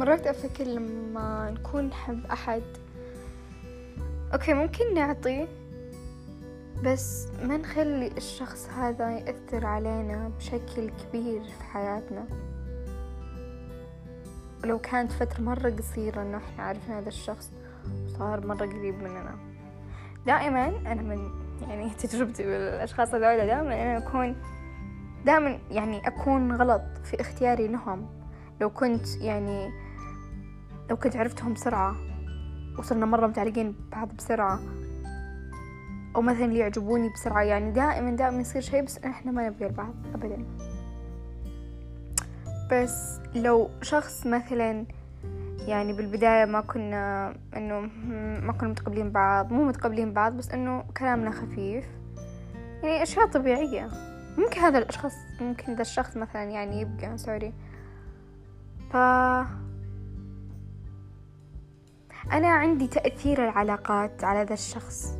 مرات أفكر لما نكون نحب أحد. أوكي ممكن نعطي بس ما نخلي الشخص هذا يأثر علينا بشكل كبير في حياتنا. ولو كانت فترة مرة قصيرة إنه إحنا عرفنا هذا الشخص وصار مرة قريب مننا. دائما أنا من يعني تجربتي بالأشخاص هذول دائما أنا أكون دائما يعني أكون غلط في اختياري لهم. لو كنت يعني لو كنت عرفتهم بسرعة وصرنا مرة متعلقين ببعض بسرعة أو مثلا اللي يعجبوني بسرعة يعني دائما دائما يصير شيء بس إحنا ما نبغي البعض أبدا. بس لو شخص مثلا يعني بالبداية ما كنا إنه ما كنا متقبلين بعض مو متقبلين بعض بس إنه كلامنا خفيف. يعني أشياء طبيعية. ممكن هذا الأشخاص ممكن ذا الشخص مثلا يعني يبقى sorry ف أنا عندي تأثير العلاقات على ذا الشخص.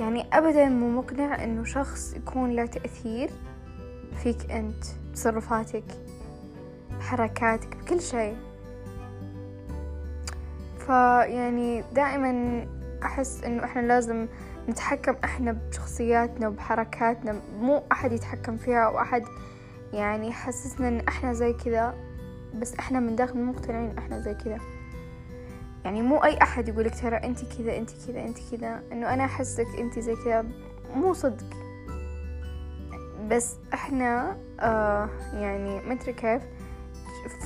يعني أبدا مو مقنع إنه شخص يكون له تأثير فيك أنت بتصرفاتك بحركاتك بكل شيء. فيعني دائما أحس إنه إحنا لازم نتحكم إحنا بشخصياتنا وبحركاتنا. مو أحد يتحكم فيها أو أحد يعني يحسسنا إن إحنا زي كذا بس إحنا من داخل مقتنعين إحنا زي كذا. يعني مو أي أحد يقولك ترى أنت كذا أنت كذا أنت كذا. إنه أنا أحسك أنت زي كذا. مو صدق. بس إحنا آه يعني مدري كيف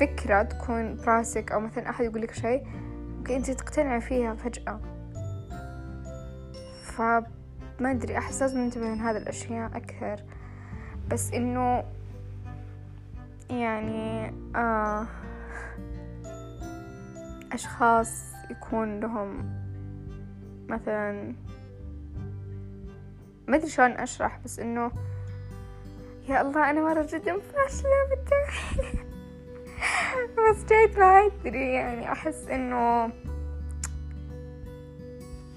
فكرة تكون براسك أو مثلا أحد يقولك شيء ممكن أنت تقتنعي فيها فجأة. فما أدري أحس لازم ننتبه من هذه الأشياء أكثر. بس إنه يعني آه أشخاص يكون لهم مثلا ما أدري شلون أشرح بس إنه يا الله أنا مرة جدا فاشلة بالتوحيد. بس جيت ما أدري يعني أحس إنه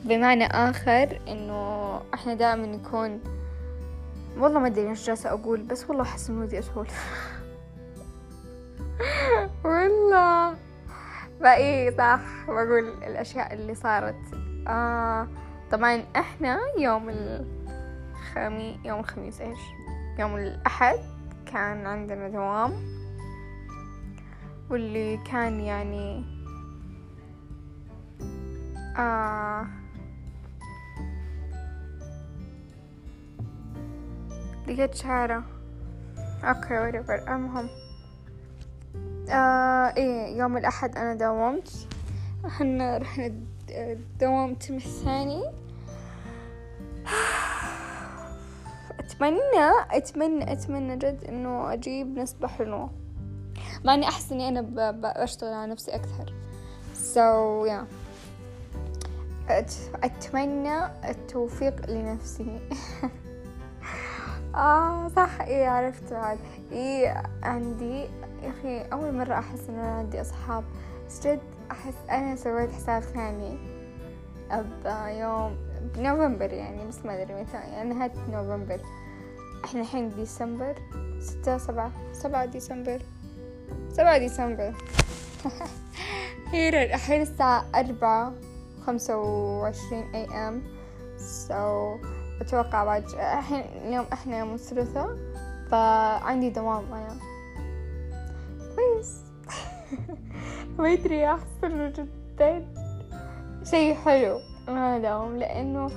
بمعنى آخر إنه إحنا دائما نكون والله ما أدري إيش جالسة أقول بس والله أحس إنه ودي أسولف والله. فإيه صح بقول الأشياء اللي صارت. آه طبعا إحنا يوم الخميس يوم الخميس إيش؟ يوم الأحد كان عندنا دوام واللي كان يعني آه لقيت شعرة. okay whatever المهم. آه إيه يوم الأحد أنا داومت إحنا رحنا الدوام الترم الثاني. أتمنى أتمنى أتمنى جد إنه أجيب نسبة حلوة. مع اني أحس إني أنا بشتغل على نفسي أكثر. So yeah. أتمنى التوفيق لنفسي. آه صح. إيه عرفت. بعد إيه عندي يا أخي أول مرة أحس إن أنا عندي أصحاب. بس جد أحس أنا سويت حساب ثاني أب يوم بنوفمبر يعني بس ما أدري متى. يعني نهاية نوفمبر. إحنا الحين ديسمبر ستة سبعة. سبعة ديسمبر. سبعة ديسمبر. هي الحين الساعة أربعة خمسة وعشرين AM so أتوقع بعد الحين اليوم إحنا يوم الثلاثاء فعندي دوام أنا. كويس. ما أدري أحس إنه جدا. شي حلو ما دوام لأنه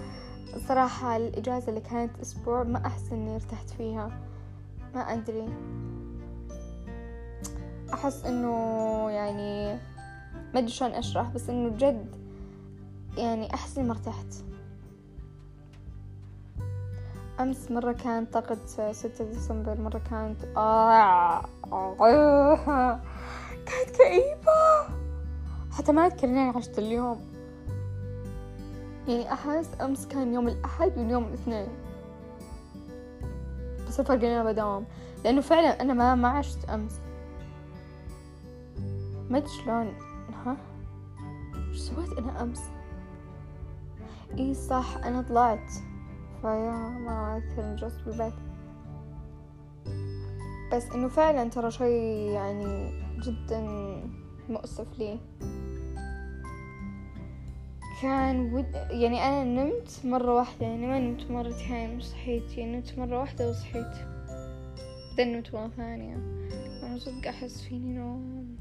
صراحة الإجازة اللي كانت أسبوع ما أحس إني ارتحت فيها. ما أدري. أحس إنه يعني ما أدري شلون أشرح بس إنه جد يعني أحس إني ما ارتحت. أمس مرة كانت طاقة ستة ديسمبر مرة كانت آه كانت كئيبة. حتى ما أذكر إني عشت اليوم. يعني أحس أمس كان يوم الأحد واليوم الاثنين. بس الفرق أنا بداوم. لأنه فعلا أنا ما ما عشت أمس. ما أدري شلون. ها؟ إيش سويت أنا أمس؟ إيه صح أنا طلعت. فيا ما أكثر جلست بالبيت. بس إنه فعلا ترى شي يعني جدا مؤسف لي. كان ود يعني أنا نمت مرة واحدة يعني ما نمت مرتين وصحيت يعني نمت مرة واحدة وصحيت. بعدين نمت مرة ثانية. أنا صدق أحس فيني نوم.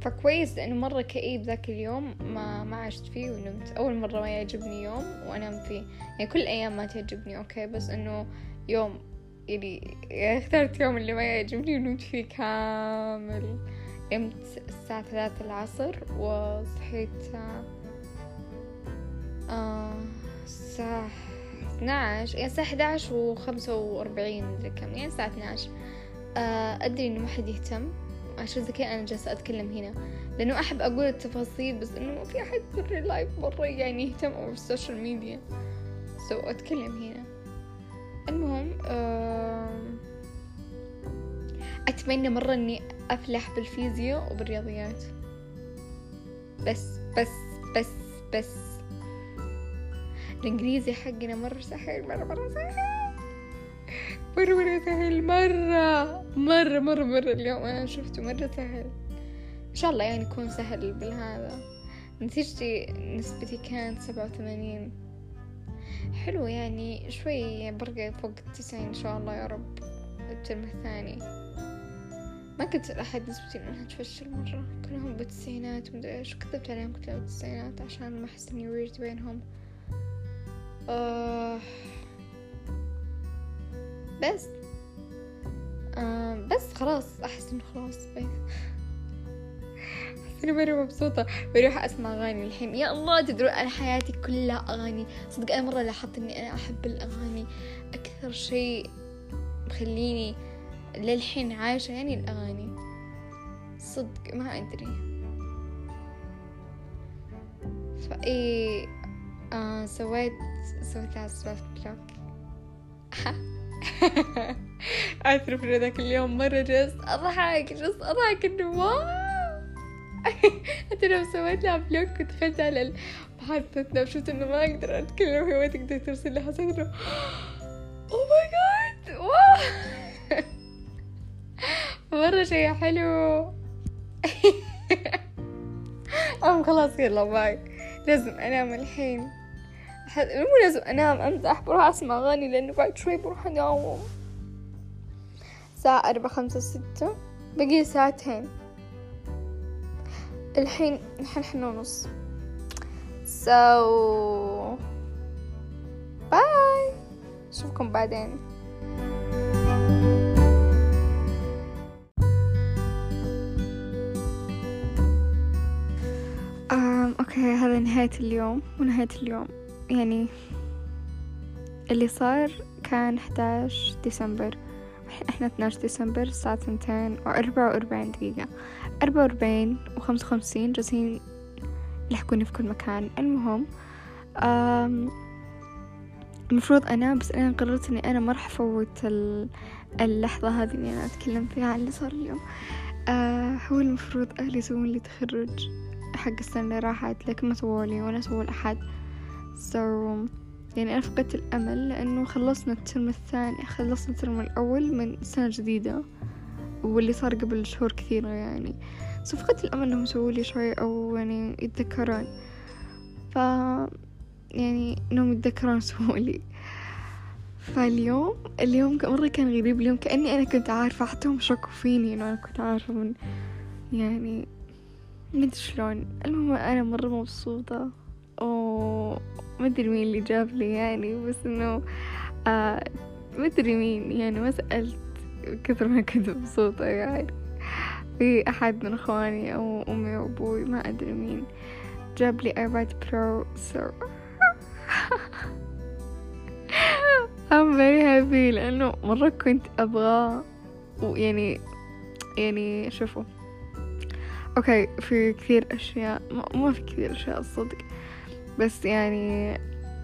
فكويس لأنه مرة كئيب ذاك اليوم ما ما عشت فيه ونمت أول مرة ما يعجبني يوم وأنام فيه. يعني كل أيام ما تعجبني أوكي بس إنه يوم يعني اخترت يوم اللي ما يعجبني ونمت فيه كامل. نمت الساعة ثلاثة العصر وصحيت آه الساعة اثناش يعني الساعة أحد وخمسة وأربعين مدري كم يعني الساعة اثناش آه أدري إنه ما حد يهتم. عشان كذا أنا جالسة أتكلم هنا. لأنه أحب أقول التفاصيل بس إنه ما في أحد في ال live مرة يعني يهتم أو في ال social media so أتكلم هنا. المهم أتمنى مرة إني أفلح بالفيزياء وبالرياضيات. بس بس بس بس. الإنجليزي حقنا مرة سهل مرة مرة سهل. مرة مرة سهل مرة مرة مرة مرة. اليوم أنا شفته مرة سهل. إن شاء الله يعني يكون سهل بالهذا. نتيجتي نسبتي كانت سبعة وثمانين. حلو يعني شوي برقى فوق التسعين إن شاء الله يا رب. الترم الثاني. ما كنت أحد نسبتي إنها تفشل مرة. كلهم بالتسعينات ومدري إيش. كذبت عليهم كلهم بالتسعينات عشان ما أحس إني ويرد بينهم. آه. بس. آه بس خلاص أحس إنه خلاص. بس أنا مرة مبسوطة بروح أسمع أغاني الحين. يا الله تدرون أنا حياتي كلها أغاني. صدق أنا مرة لاحظت إني أنا أحب الأغاني أكثر شيء مخليني للحين عايشة يعني الأغاني. صدق ما أدري. فإيه آه سويت سويت على سويت block. أعترف إن ذاك اليوم مرة جلست أضحك جلست أضحك إنه wow. حتى لو سويت لها block ودخلت على محادثتنا وشفت إنه ما أقدر أتكلم وهي ما تقدر ترسل لي حسيت إنه oh my God wow. مرة شي حلو. أم خلاص يلا bye لازم أنام الحين. مو لازم أنام أمزح بروح أسمع أغاني لأنه بعد شوي بروح أنام. الساعة أربعة خمسة ستة بقي ساعتين. الحين الحين حنا ونص. So باي أشوفكم بعدين. okay هذا نهاية اليوم ونهاية اليوم. يعني اللي صار كان 11 ديسمبر. إحنا 12 ديسمبر الساعة ثنتين وأربعة وأربعين دقيقة. أربعة وأربعين وخمسة وخمسين جالسين يلحقوني في كل مكان. المهم المفروض أنام بس أنا قررت إني أنا ما راح أفوت اللحظة هذه اللي أنا أتكلم فيها عن اللي صار اليوم. آه هو المفروض أهلي يسوون لي تخرج حق السنة اللي راحت لكن ما سوولي ولا سووا لأحد. So يعني أنا فقدت الأمل لأنه خلصنا الترم الثاني خلصنا الترم الأول من سنة جديدة واللي صار قبل شهور كثيرة يعني. so فقدت الأمل إنهم يسووا لي شوي أو يعني يتذكرون. ف يعني إنهم يتذكرون يسووا لي. فاليوم اليوم مرة كان غريب. اليوم كأني أنا كنت عارفة حتى هم شكوا فيني إنه أنا كنت عارفة من يعني مدري شلون. المهم أنا مرة مبسوطة. ما أدري مين اللي جاب لي يعني بس إنه آه ما أدري مين يعني ما سألت كثر ما كنت مبسوطة يعني. في أحد من إخواني أو أمي وأبوي ما أدري مين جاب لي iPad Pro so I'm very happy لأنه مرة كنت أبغاه ويعني يعني شوفوا. okay في كثير أشياء ما في كثير أشياء الصدق بس يعني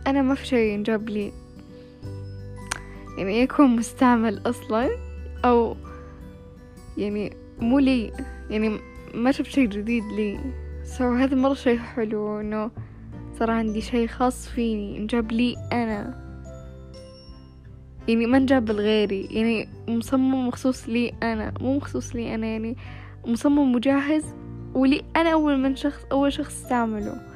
أنا ما في شي ينجاب لي. يعني يكون مستعمل أصلا أو يعني مو لي. يعني ما شفت شي جديد لي. so هذا مرة شي حلو إنه صار عندي شي خاص فيني انجاب لي أنا. يعني ما انجاب لغيري. يعني مصمم مخصوص لي أنا مو مخصوص لي أنا. يعني مصمم مجهز ولي أنا أول من شخص أول شخص استعمله.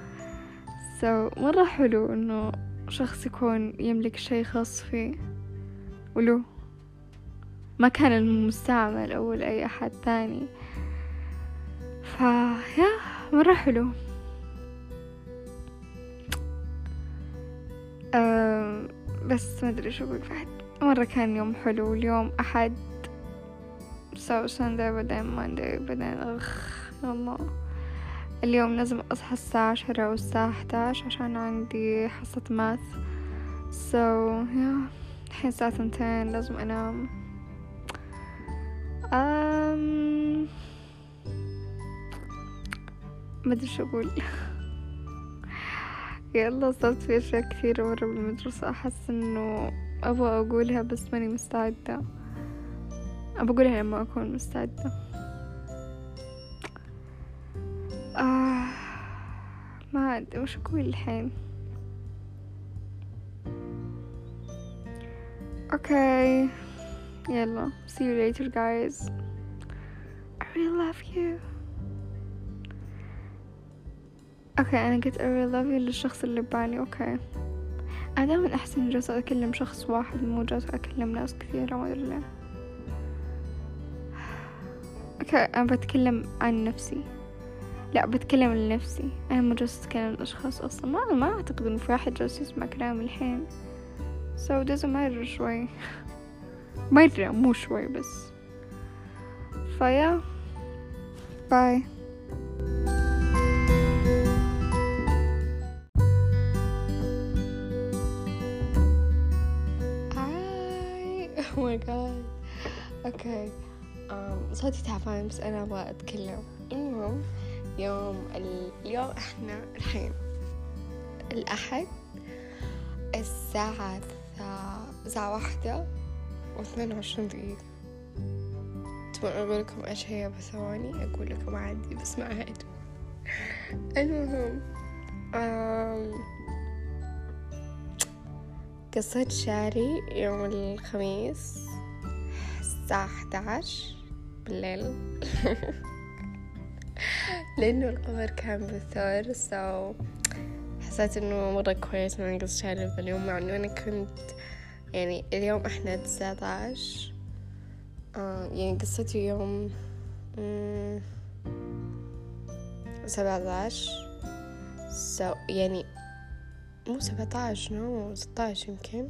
So مرة حلو إنه شخص يكون يملك شي خاص فيه. ولو ما كان المستعمل أو لأي أحد ثاني. فيا مرة حلو. أه بس ما أدري شو أقول بعد. مرة كان يوم حلو اليوم أحد. سو ساندي بعدين ماندي بعدين أخ الله اليوم لازم أصحى الساعة عشرة أو الساعة أحداش عشان عندي حصة ماث so, يا الحين الساعة ثنتين لازم أنام. أم... ما أدري شو أقول. يلا صرت في أشياء كثيرة مرة بالمدرسة. أحس إنه أبغى أقولها بس ماني مستعدة. أبغى أقولها لما أكون مستعدة. آه ما أدري وش أقول الحين؟ okay. يلا see you later guys. I really love you. okay أنا قلت I really love you للشخص اللي ببالي. okay. أنا دائما أحسن جالسة أكلم شخص واحد مو جالسة أكلم ناس كثيرة ما أدري ليه. okay أنا بتكلم عن نفسي. لا بتكلم لنفسي. أنا مو جالسة أتكلم الاشخاص أصلا. ما ما أعتقد إنه في احد جالس يسمع كلامي الحين. So doesn't matter شوي. مرة مو شوي بس. فيا باي. Oh my god. okay um, صوتي تعبان بس أنا أبغى أتكلم. المهم يوم ال... اليوم إحنا الحين الأحد الساعة الساعة واحدة واثنين وعشرين دقيقة. تبغون أقول لكم إيش هي بثواني أقول لكم عادي بس ما عادي. المهم. قصة شعري يوم الخميس الساعة 11 بالليل. لأنه القمر كان بالثور so حسيت إنه مرة كويس أقص شعري ذا اليوم مع إنه أنا كنت يعني اليوم إحنا تسعة عشر آه يعني قصتي يوم سبعة عشر so يعني مو سبعة عشر no ستة عشر يمكن.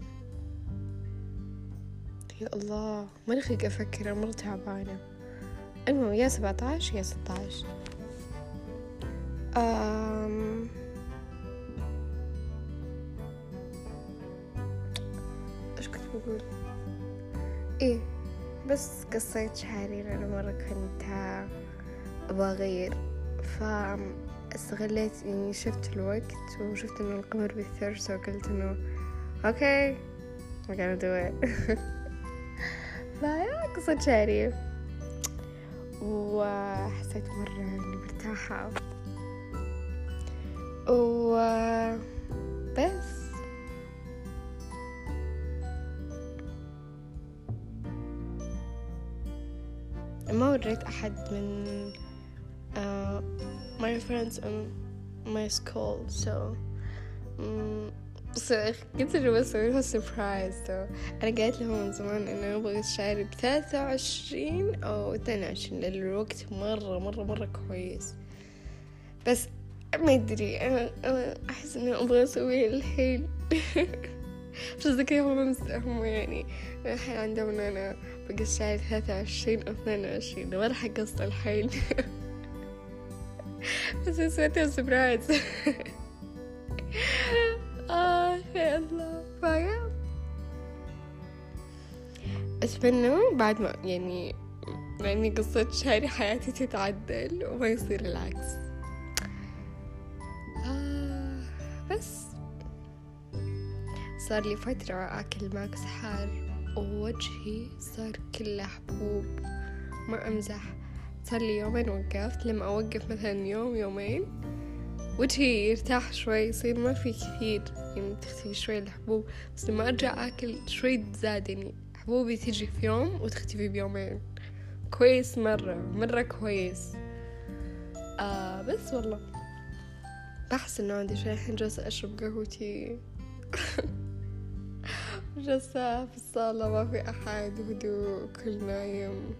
يا الله ما لي خلق أفكر مرة تعبانة. المهم يا سبعة عشر يا ستة عشر أم... إيش كنت بقول؟ إيه بس قصيت شعري لأنه مرة كنت أبغى أغير فاستغليت إني شفت الوقت وشفت إنه القمر بالثلج فقلت إنه أوكي I'm gonna do it. فيا قصة شعري. وحسيت مرة إني مرتاحة. وبس. ما وريت أحد من uh, my friends in my school so um, so قلت له بسوي لها سربرايز so أنا قالت لهم من زمان إنه أبغى الشعري بثلاثة وعشرين أو اثنين وعشرين الوقت مرة مرة مرة كويس. بس ما أدري أنا أنا أحس إنه أبغى أسويه الحين. بس ذكي هم هم يعني الحين عندهم أنا بقص شعري ثلاثة وعشرين أو اثنين وعشرين ما راح أقص الحين. بس سويتها surprise آه يا الله. فايا؟ أتمنى بعد ما يعني لأني قصة شعري حياتي تتعدل وما يصير العكس. بس. صار لي فترة أكل ماكس حار ووجهي صار كله حبوب ما أمزح. صار لي يومين وقفت لما أوقف مثلا يوم يومين. وجهي يرتاح شوي يصير ما في كثير يعني تختفي شوي الحبوب. بس لما أرجع أكل شوي زاد يعني حبوبي تجي في يوم وتختفي بيومين. كويس مرة مرة كويس. آه بس والله. بحس إنه عندي شي الحين جالسة أشرب قهوتي. جالسة في الصالة ما في أحد هدوء كل نايم.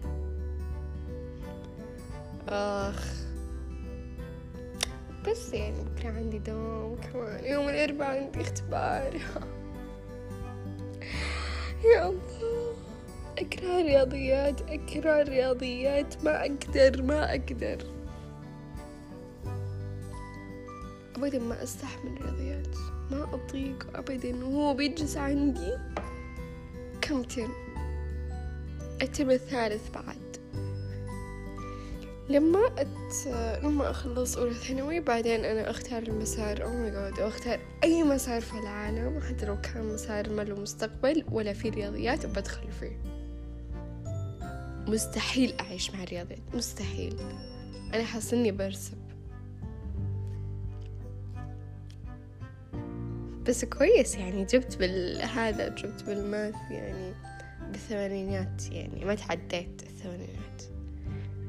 آخ. بس يعني بكرة عندي دوام كمان. يوم الأربعاء عندي إختبار. يا الله أكره الرياضيات أكره الرياضيات ما أقدر ما أقدر. أبدا ما أستحمل الرياضيات. ما أطيق أبدا. وهو بيجلس عندي. كم ترم؟ الترم الثالث بعد. لما أت... لما أخلص أولى ثانوي بعدين أنا أختار المسار. oh my god أختار أي مسار في العالم. حتى لو كان مسار ما له مستقبل ولا في رياضيات بدخل فيه. مستحيل أعيش مع الرياضيات مستحيل. أنا حاسة إني برسب بس كويس يعني جبت بالهذا جبت بال math يعني بالثمانينات يعني ما تعديت الثمانينات.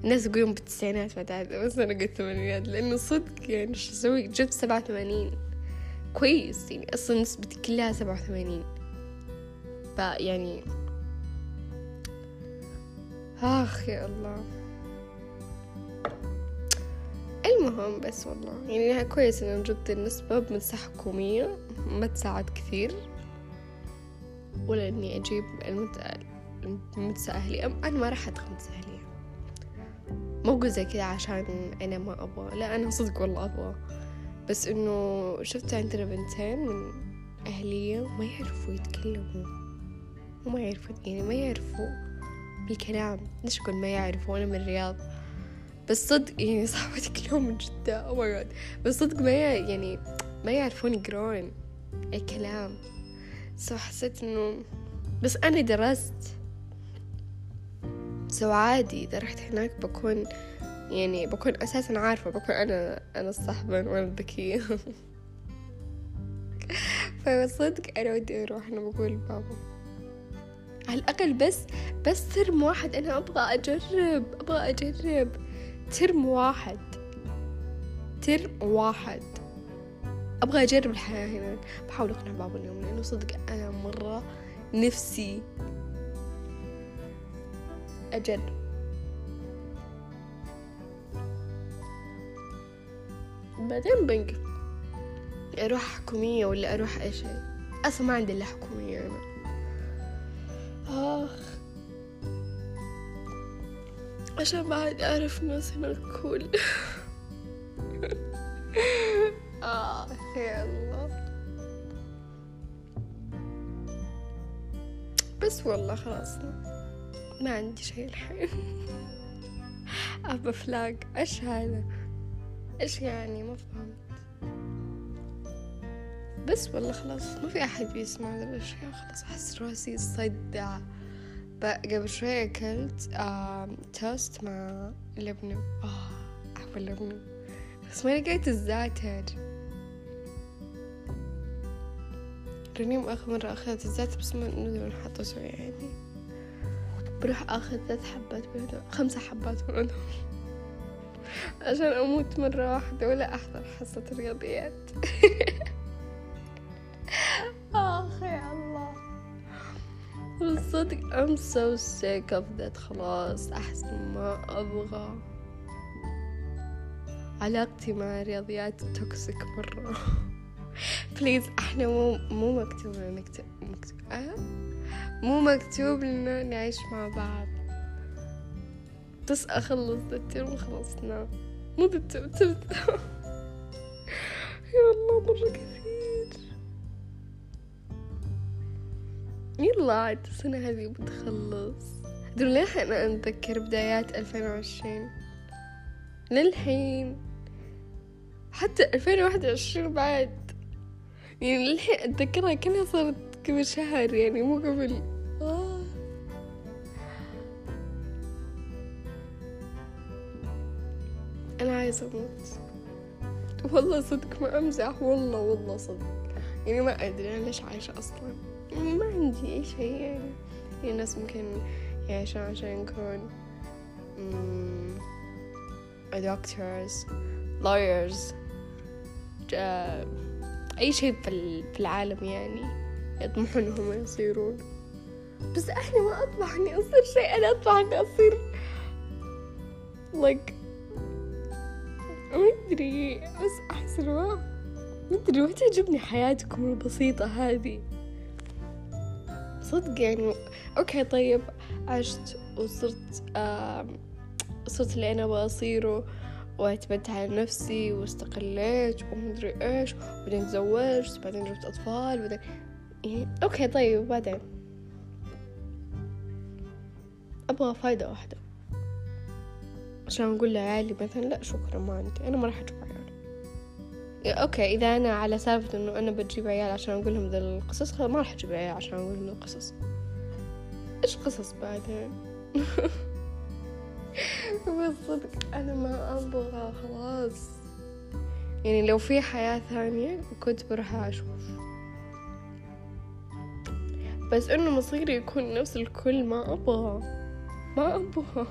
الناس يقولون بالتسعينات ما تعدي بس أنا قلت الثمانينات لأنه صدق يعني شو أسوي؟ جبت سبعة وثمانين. كويس يعني أصلا نسبتي كلها سبعة وثمانين. فيعني آخ يا الله. المهم بس والله. يعني كويس إنه جبت النسبة بمدرسة حكومية ما تساعد كثير. ولا إني أجيب المدرسة أهلية أنا ما راح أدخل مدرسة أهلية مو زي كذا عشان أنا ما أبغى. لا أنا صدق والله أبغى. بس إنه شفت عندنا بنتين من أهلية ما يعرفوا يتكلموا. وما يعرفوا يعني ما يعرفوا بالكلام ليش أقول ما يعرفوا؟ أنا من الرياض. بس صدق يعني صاحبتي كلهم من جدة. أو oh بس صدق ما يعني ما يعرفون يقرون الكلام so حسيت إنه بس أنا درست. so عادي إذا رحت هناك بكون يعني بكون أساسا عارفة بكون أنا أنا الصحبة وأنا الذكية فصدق أنا ودي أروح أنا بقول بابا على الأقل بس بس ترم واحد أنا أبغى أجرب أبغى أجرب. ترم واحد. ترم واحد. أبغى أجرب الحياة هنا. بحاول أقنع بابا اليوم لأنه صدق أنا مرة نفسي أجرب. بعدين بنقل أروح حكومية ولا أروح أي شيء؟ أصلا ما عندي إلا حكومية أنا. آخ. عشان بعد أعرف ناس هنا الكل. آه الله بس والله خلاص. ما عندي شيء الحين. أبى فلاق إيش هذا؟ إيش يعني؟ ما فهمت. بس والله خلاص ما في أحد بيسمع هذه الأشياء خلاص أحس راسي صدع. قبل شوي أكلت توست مع لبنة آه أحب اللبنة بس ما لقيت الزعتر رنيم آخر مرة أخذت الزعتر بس ما نقدر نحطه يعني. بروح أخذ ثلاث حبات بهدوء خمسة حبات بهدوء عشان أموت مرة واحدة ولا أحضر حصة الرياضيات بالصدق I'm so sick of that. خلاص أحس ما أبغى. علاقتي مع الرياضيات toxic مرة. please إحنا مو مو مكتوب نكتب مكتوب أه؟ مو مكتوب لنا نعيش مع بعض. بس أخلص الترم وخلصنا مو الترم يا الله مرة كثير يلا عاد السنة هذه بتخلص. دول للحين أنا أتذكر بدايات ألفين وعشرين؟ للحين. حتى ألفين وواحد وعشرين بعد. يعني للحين أتذكرها كأنها صارت قبل شهر يعني مو قبل. أنا عايزة أموت. والله صدق ما أمزح. والله والله صدق. يعني ما أدري أنا ليش عايشة أصلا. ما عندي أي شيء يعني يعني الناس ممكن يعيشون عشان يكون doctors lawyers أي شيء في العالم يعني يطمحون إنهم يصيرون بس إحنا ما اطمح اني أصير شيء أنا اطمح اني أصير like ما أدري بس أحس ما أدري ما تعجبني حياتكم البسيطة هذه. صدق يعني. okay طيب. عشت وصرت آه صرت اللي أنا أبغى اصيره وأعتمدت على نفسي واستقليت ومدري إيش. وبعدين تزوجت وبعدين جبت أطفال وبعدين يعني. okay طيب. وبعدين؟ أبغى فايدة واحدة. عشان أقول لعيالي مثلا لا شكرا ما عندي. أنا ما راح أجيب عيال أوكي إذا أنا على سالفة إنه أنا بجيب عيال عشان أقول لهم ذا القصص ما راح أجيب عيال عشان أقول لهم القصص. إيش قصص بعدين بس صدق أنا ما أبغى خلاص. يعني لو في حياة ثانية كنت بروح أشوف. بس إنه مصيري يكون نفس الكل ما أبغى. ما أبغى.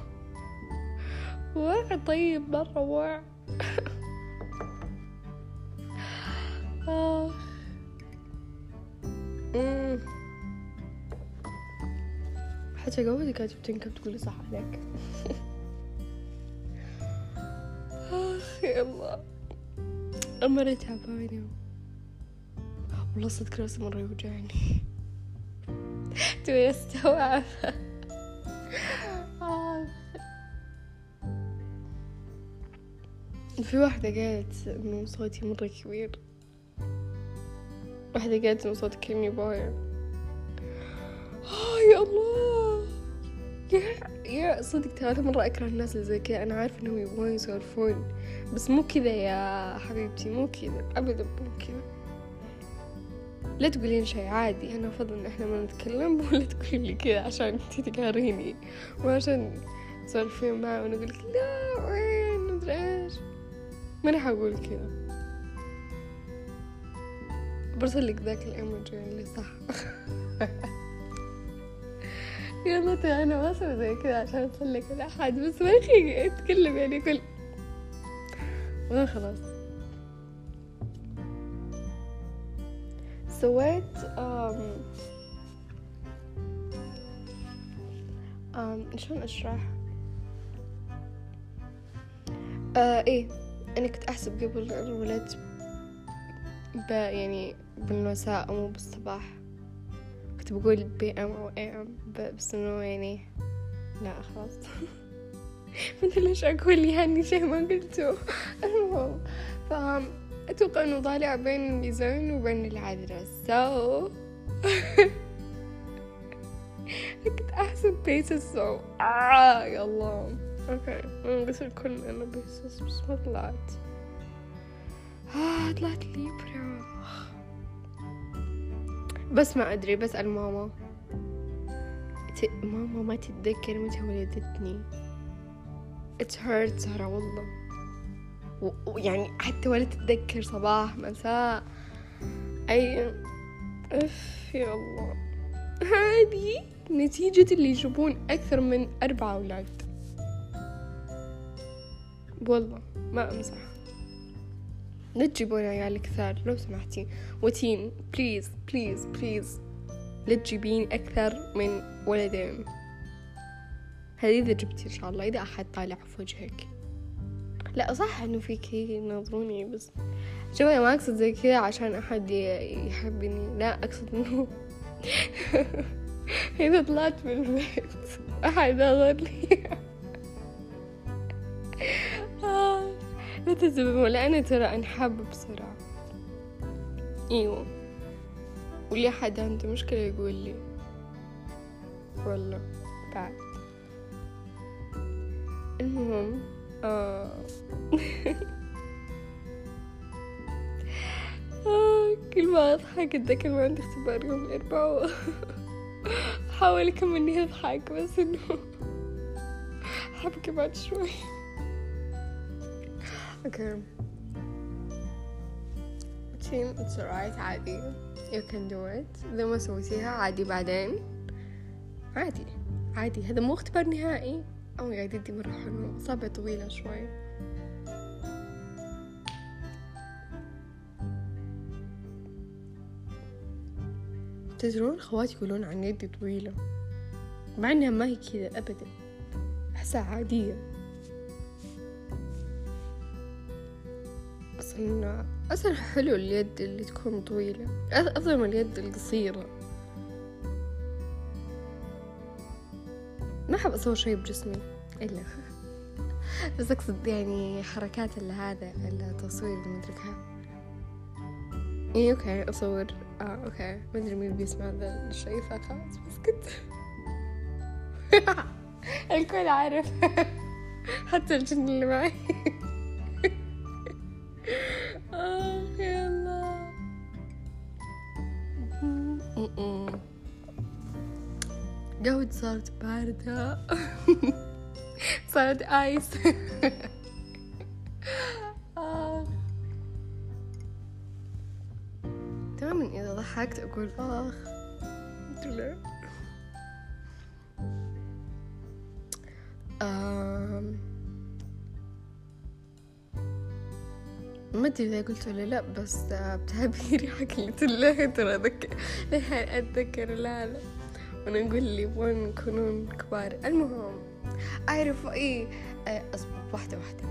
وع طيب مرة وع حتى قوتي كانت بتنكب تقولي صح عليك آخ يا الله مرة تعبانة والله صدق راسي مرة يوجعني توي استوعب في واحدة قالت إنه صوتي مرة كبير. واحدة قالت إنه صوتي كلمي باير آه يا الله. يا يا صدق ترى مرة أكره الناس اللي زي كذا. أنا عارفة إنهم يبغون يسولفون. بس مو كذا يا حبيبتي مو كذا. أبدا مو كذا. لا تقولين شي عادي. أنا أفضل إن إحنا ما نتكلم ولا تقولين لي كذا عشان أنتي تقهريني. وعشان تسولفين معي وأنا أقول لك لا وين؟ مدري إيش. ماني حقول كذا. برسل لك ذاك الايموجي اللي صح يلا ترى أنا ما أسوي زي كذا عشان اسلك احد بس ما أخي اتكلم يعني كل وين خلاص سويت أم أم شلون اشرح آه إيه أنا كنت أحسب قبل الولد ب يعني بالمساء مو بالصباح. كنت بقول PM أو AM بس إنه يعني لا خلاص. مثل ليش أقول يعني شيء ما قلته. المهم فهم أتوقع إنه طالع بين الميزان وبين العذراء so كنت أحسب Pisces so آه يا الله okay قلت الكل أنا بس بس ما طلعت. آه طلعت Libra بس ما أدري بسأل ماما. ت... ماما ما تتذكر متى ولدتني. it's hurt ترى والله. ويعني حتى ولا تتذكر صباح مساء. أي أف يا الله. هذه نتيجة اللي يجيبون أكثر من أربعة أولاد. والله ما أمزح. لا تجيبون عيال كثار لو سمحتي. وتين please please please لا تجيبين أكثر من ولدين. هذه إذا جبتي إن شاء الله إذا أحد طالع في وجهك. لا صح إنه فيك يناظروني بس شوفي ما أقصد زي كذا عشان أحد يحبني. لا أقصد إنه إذا طلعت من البيت أحد نظر لي تزبم ولا أنا ترى أنحب بسرعة أيوة. واللي حد عنده مشكلة يقول لي. والله بعد. المهم آه. آه. كل ما أضحك أتذكر ما عندي اختبار يوم الأربعاء. أحاول كم إني أضحك بس إنه حبكي بعد شوي. Okay. team it's alright عادي you can do it. إذا ما سويتيها عادي بعدين. عادي. عادي. هذا مو اختبار نهائي. أو قاعد يدي مرة حلو أصابع طويلة شوي. تدرون خواتي يقولون عن يدي طويلة. مع إنها ما هي كذا ابدا. أحسها عادية. أصلا أصلا حلو اليد اللي تكون طويلة. افضل من اليد القصيرة. ما احب أصور شي بجسمي إلا بس أقصد يعني حركات هذا التصوير المدري كيف. اي okay أصور. آه okay. ما أدري مين بيسمع ذا الشيء فخلاص بسكت الكل عارف. حتى الجن اللي معي. صارت باردة. صارت آيس. دائما إذا ضحكت أقول آخ مدري ما أدري إذا قلت ولا لا بس بتعبيري حق الله ترى ذكر أتذكر؟ لا لا. ونقول لي يبغون يكونون كبار. المهم اعرف إي أصبر واحدة واحدة.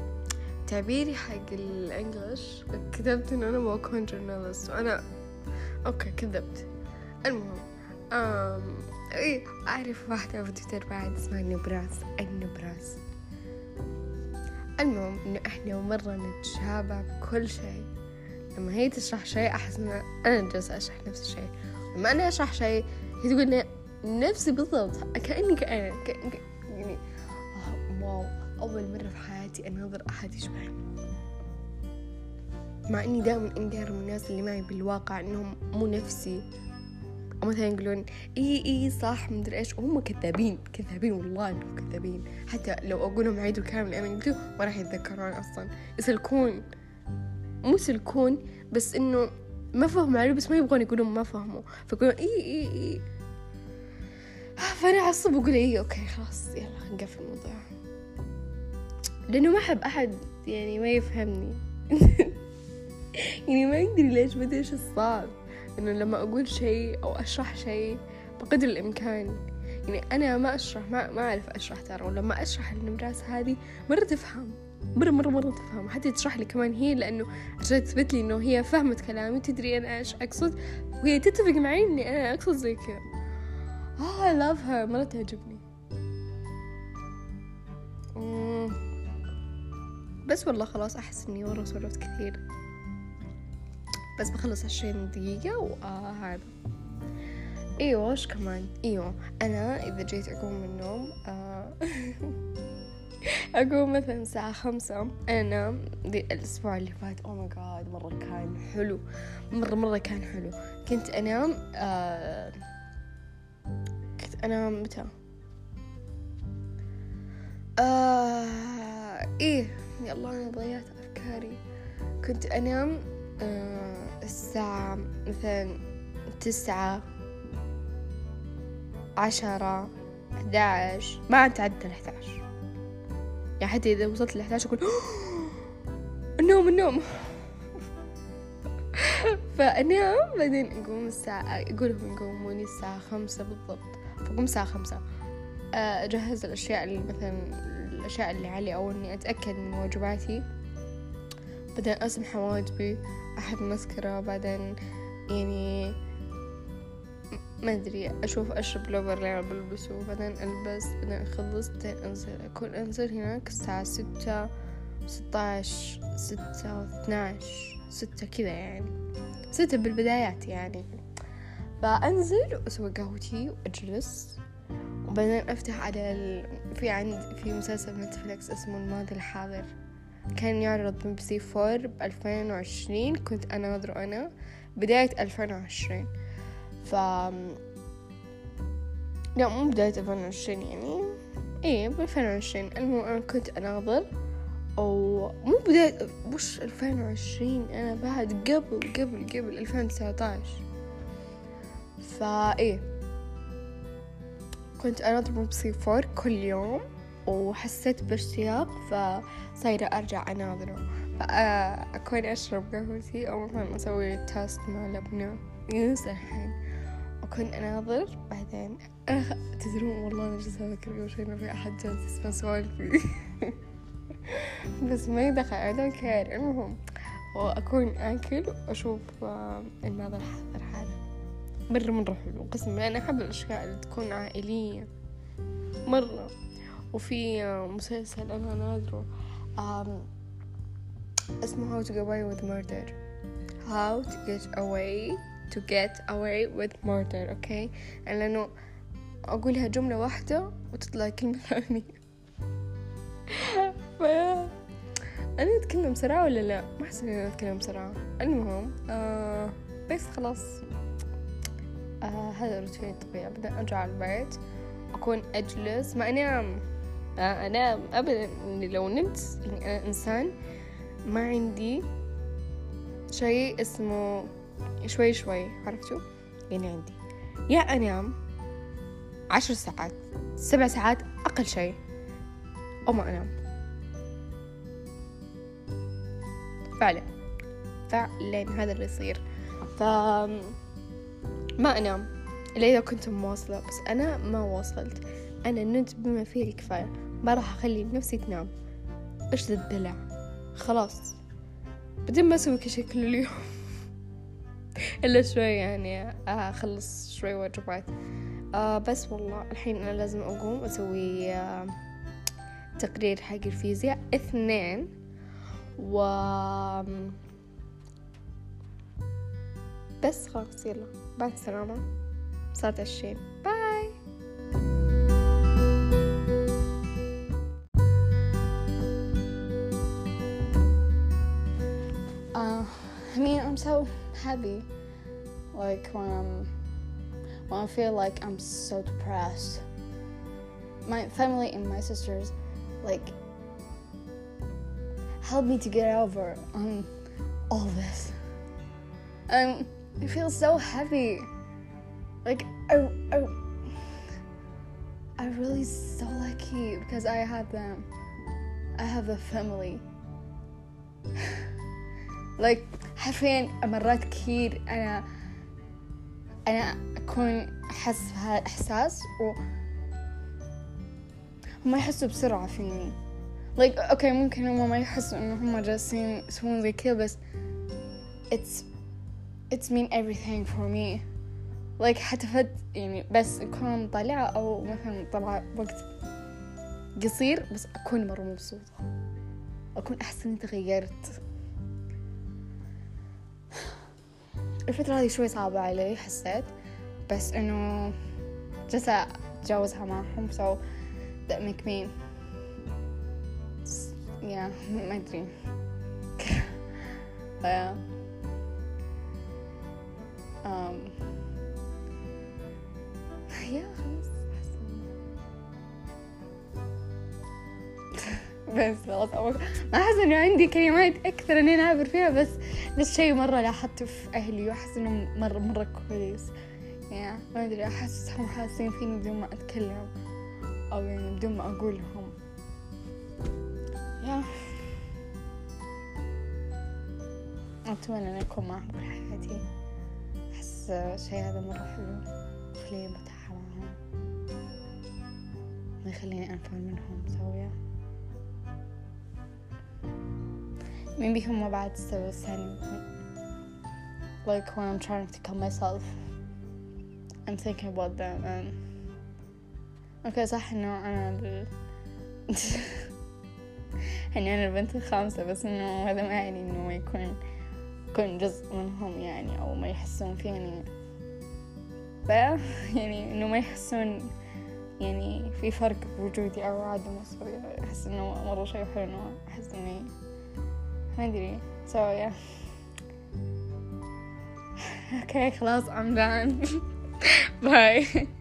تعبيري حق الإنجليش كتبت إنه أنا بكون جورنالست وأنا okay كذبت. المهم أم... إي اعرف واحدة في تويتر بعد اسمها نبراس النبراس. المهم إنه إحنا مرة نتشابه بكل شيء. لما هي تشرح شيء أحس ان أنا جالسة أشرح نفس الشيء. لما أنا أشرح شيء هي تقول نفسي بالضبط. كأني كأنا كأني يعني wow. أول مرة في حياتي أناظر أحد يشبهني. مع إني دائما انقهر من الناس اللي معي بالواقع إنهم مو نفسي. أو مثلا يقولون إي إي صح مدري إيش. وهم كذابين كذابين والله إنهم كذابين. حتى لو أقول لهم عيدوا كامل أنا قلت ما راح يتذكرون أصلا. يسلكون. مو يسلكون بس إنه ما فهموا عليه بس ما يبغون يقولون ما فهموا. فيقولون إي إي إي. فأنا أعصب وأقول إي okay خلاص يلا نقفل الموضوع. لأنه ما أحب أحد يعني ما يفهمني. يعني ما أدري ليش ما أدري إيش الصعب إنه لما أقول شيء أو أشرح شيء بقدر الإمكان. يعني أنا ما أشرح ما, ما أعرف أشرح ترى. ولما أشرح النمراس هذه مرة تفهم مرة مرة مرة تفهم. حتى تشرح لي كمان هي لأنه عشان تثبت لي إنه هي فهمت كلامي تدري أنا إيش أقصد. وهي تتفق معي إني أنا أقصد زي كذا. آه I love her. مرة تعجبني. بس والله خلاص أحس إني مرة سولفت كثير. بس بخلص عشرين دقيقة وهذا. إيوه وش كمان؟ إيوه أنا إذا جيت أقوم من النوم آه أقوم مثلا الساعة خمسة. أنا ذي الأسبوع اللي فات oh my god مرة كان حلو. مرة مرة كان حلو. كنت أنام آه انام متى؟ آه إيه يا الله أنا ضيعت أفكاري. كنت أنام آه الساعة مثلا تسعة عشرة أحداش ما تعدى الأحداش يعني حتى إذا وصلت الأحداش أقول النوم النوم. فأنام بعدين أقوم الساعة أقولهم يقوموني الساعة خمسة بالضبط. فأقوم الساعة خمسة. أجهز الأشياء اللي مثلا الأشياء اللي علي أو إني أتأكد من واجباتي. بعدين أسمح واجبي أحط مسكرة بعدين يعني ما أدري أشوف أشرب الأوفر اللي أنا بلبسه بعدين ألبس بعدين أخلص بعدين أنزل. أكون أنزل هناك الساعة ستة ستاش ستة واثناش ستة كذا يعني. ستة بالبدايات يعني. فأنزل وأسوي قهوتي وأجلس. وبعدين أفتح على ال... في عند في مسلسل نتفليكس اسمه الماضي الحاضر. كان يعرض من بسي فور بألفين وعشرين كنت أناظره أنا بداية ألفين وعشرين. ف لا مو بداية ألفين وعشرين يعني. إيه بألفين وعشرين. المهم أنا كنت أناظر أو مو بداية وش ألفين وعشرين؟ أنا بعد قبل قبل قبل ألفين وتسعتاش. فا إيه. كنت أناظر MBC Four كل يوم وحسيت باشتياق فصايرة أرجع أناظره. فأكون أشرب قهوتي أو مثلا أسوي توست مع لبنة ينسى الحين. أكون أناظر بعدين أنا تدرون والله أنا جالسة أفكر قبل شوي إنه في أحد جالس يسمع سوالفي. بس ما يدخل I don't care. المهم وأكون آكل وأشوف الماضي الحاضر هذا مرة مرة حلو قسم أنا أحب الأشياء اللي تكون عائلية مرة. وفي آه، مسلسل أنا ناظره اسمه How to get away with murder. How to get away to get away with murder أوكي okay? لأنه أقولها جملة واحدة وتطلع كلمة ثانية. ف... أنا أتكلم بسرعة ولا لا؟ ما أحس إني أتكلم بسرعة. المهم آه بس خلاص. آه هذا روتيني الطبيعي أبدأ أرجع البيت أكون أجلس. ما أنام. آه أنام. أبدا. لو نمت يعني أنا إنسان ما عندي شيء اسمه شوي شوي. عرفتوا؟ يعني عندي. يا أنام عشر ساعات سبع ساعات أقل شيء. أو ما أنام. فعلا. فعلا هذا اللي يصير. ف ما أنام إلا إذا كنت مواصلة بس أنا ما واصلت. أنا نمت بما فيه الكفاية. ما راح أخلي نفسي تنام. إيش ذا الدلع؟ خلاص. بعدين ما أسوي كل شيء كل اليوم. إلا شوي يعني أخلص شوي واجبات آه بس والله الحين أنا لازم أقوم أسوي آه تقرير حق الفيزياء. اثنين و بس خلاص يلا. بعد السلامة صارت عشرين باي Uh, I mean, I'm so happy. Like when I'm when I feel like I'm so depressed. My family and my sisters, like, help me to get over on all this. Um, I feel so happy. Like I, I, I really so lucky because I have them. I have a family. like حرفيا مرات كثير أنا أنا أكون أحس بهذا الإحساس و هم يحسوا بسرعة فيني like أوكي okay, ممكن هم ما يحسوا إنه هم جالسين يسوون زي كذا بس it's it's mean everything for me. Like حتى فد يعني بس أكون طالعة أو مثلا طلع وقت قصير بس أكون مرة مبسوطة. أكون أحس إني تغيرت. الفترة هذه شوي صعبة علي حسيت. بس إنه جالسة أتجاوزها معهم so that make me yeah ما أدري. Yeah. Um بس خلاص ما أحس إنه عندي كلمات أكثر إني أعبر فيها بس ده الشيء مرة لاحظته في أهلي وأحس إنه مرة مرة كويس. يعني ما أدري أحسهم حاسين فيني بدون ما أتكلم أو يعني بدون ما أقول لهم يا أتمنى أن أكون معهم كل حياتي. أحس الشيء هذا مرة حلو يخليني مرتاحة معهم ما يخليني أنفر منهم سويا. maybe هم بعد السبب الثاني like when I'm trying to kill myself. I'm thinking about them and أوكي صح إنه أنا ال... يعني أنا البنت الخامسة بس إنه هذا ما يعني إنه ما يكون يكون جزء منهم يعني أو ما يحسون فيني ف يعني إنه ما يحسون يعني في فرق بوجودي أو عدم وجودي أحس إنه مرة شيء حلو إنه أحس إني ما so yeah. Okay خلاص I'm done. Bye.